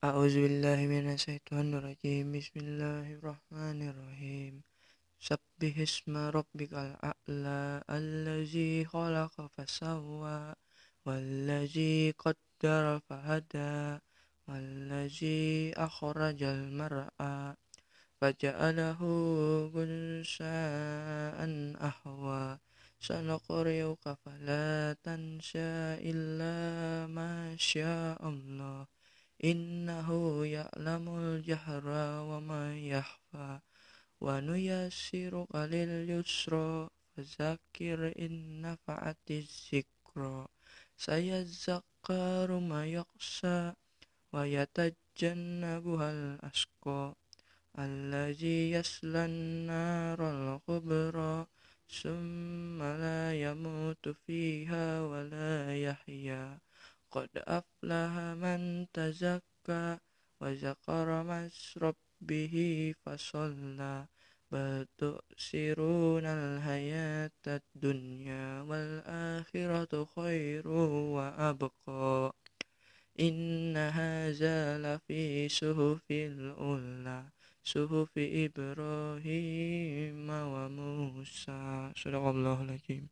أعوذ بالله من الشيطان الرجيم. بسم الله الرحمن الرحيم. سبح اسم ربك الأعلى الذي خلق فسوى والذي قدر فهدى والذي أخرج المرعى فجعله غثاء أحوى سنقرئك فلا تنسى إلا ما شاء الله. إنه يعلم الجهر وما يخفى ونيسرك لليسرى فذكر إن نفعت الذكرى سيذكر ما يخشى ويتجنبها الأشقى الذي يصلى النار الكبرى ثم لا يموت فيها ولا يحيا قد أفلح من تزكى وذكر اسم ربه فصلى بل تؤثرون الحياة الدنيا والآخرة خير وأبقى إن هذا لفي صحف الأولى صحف إبراهيم وموسى. صدق الله العظيم.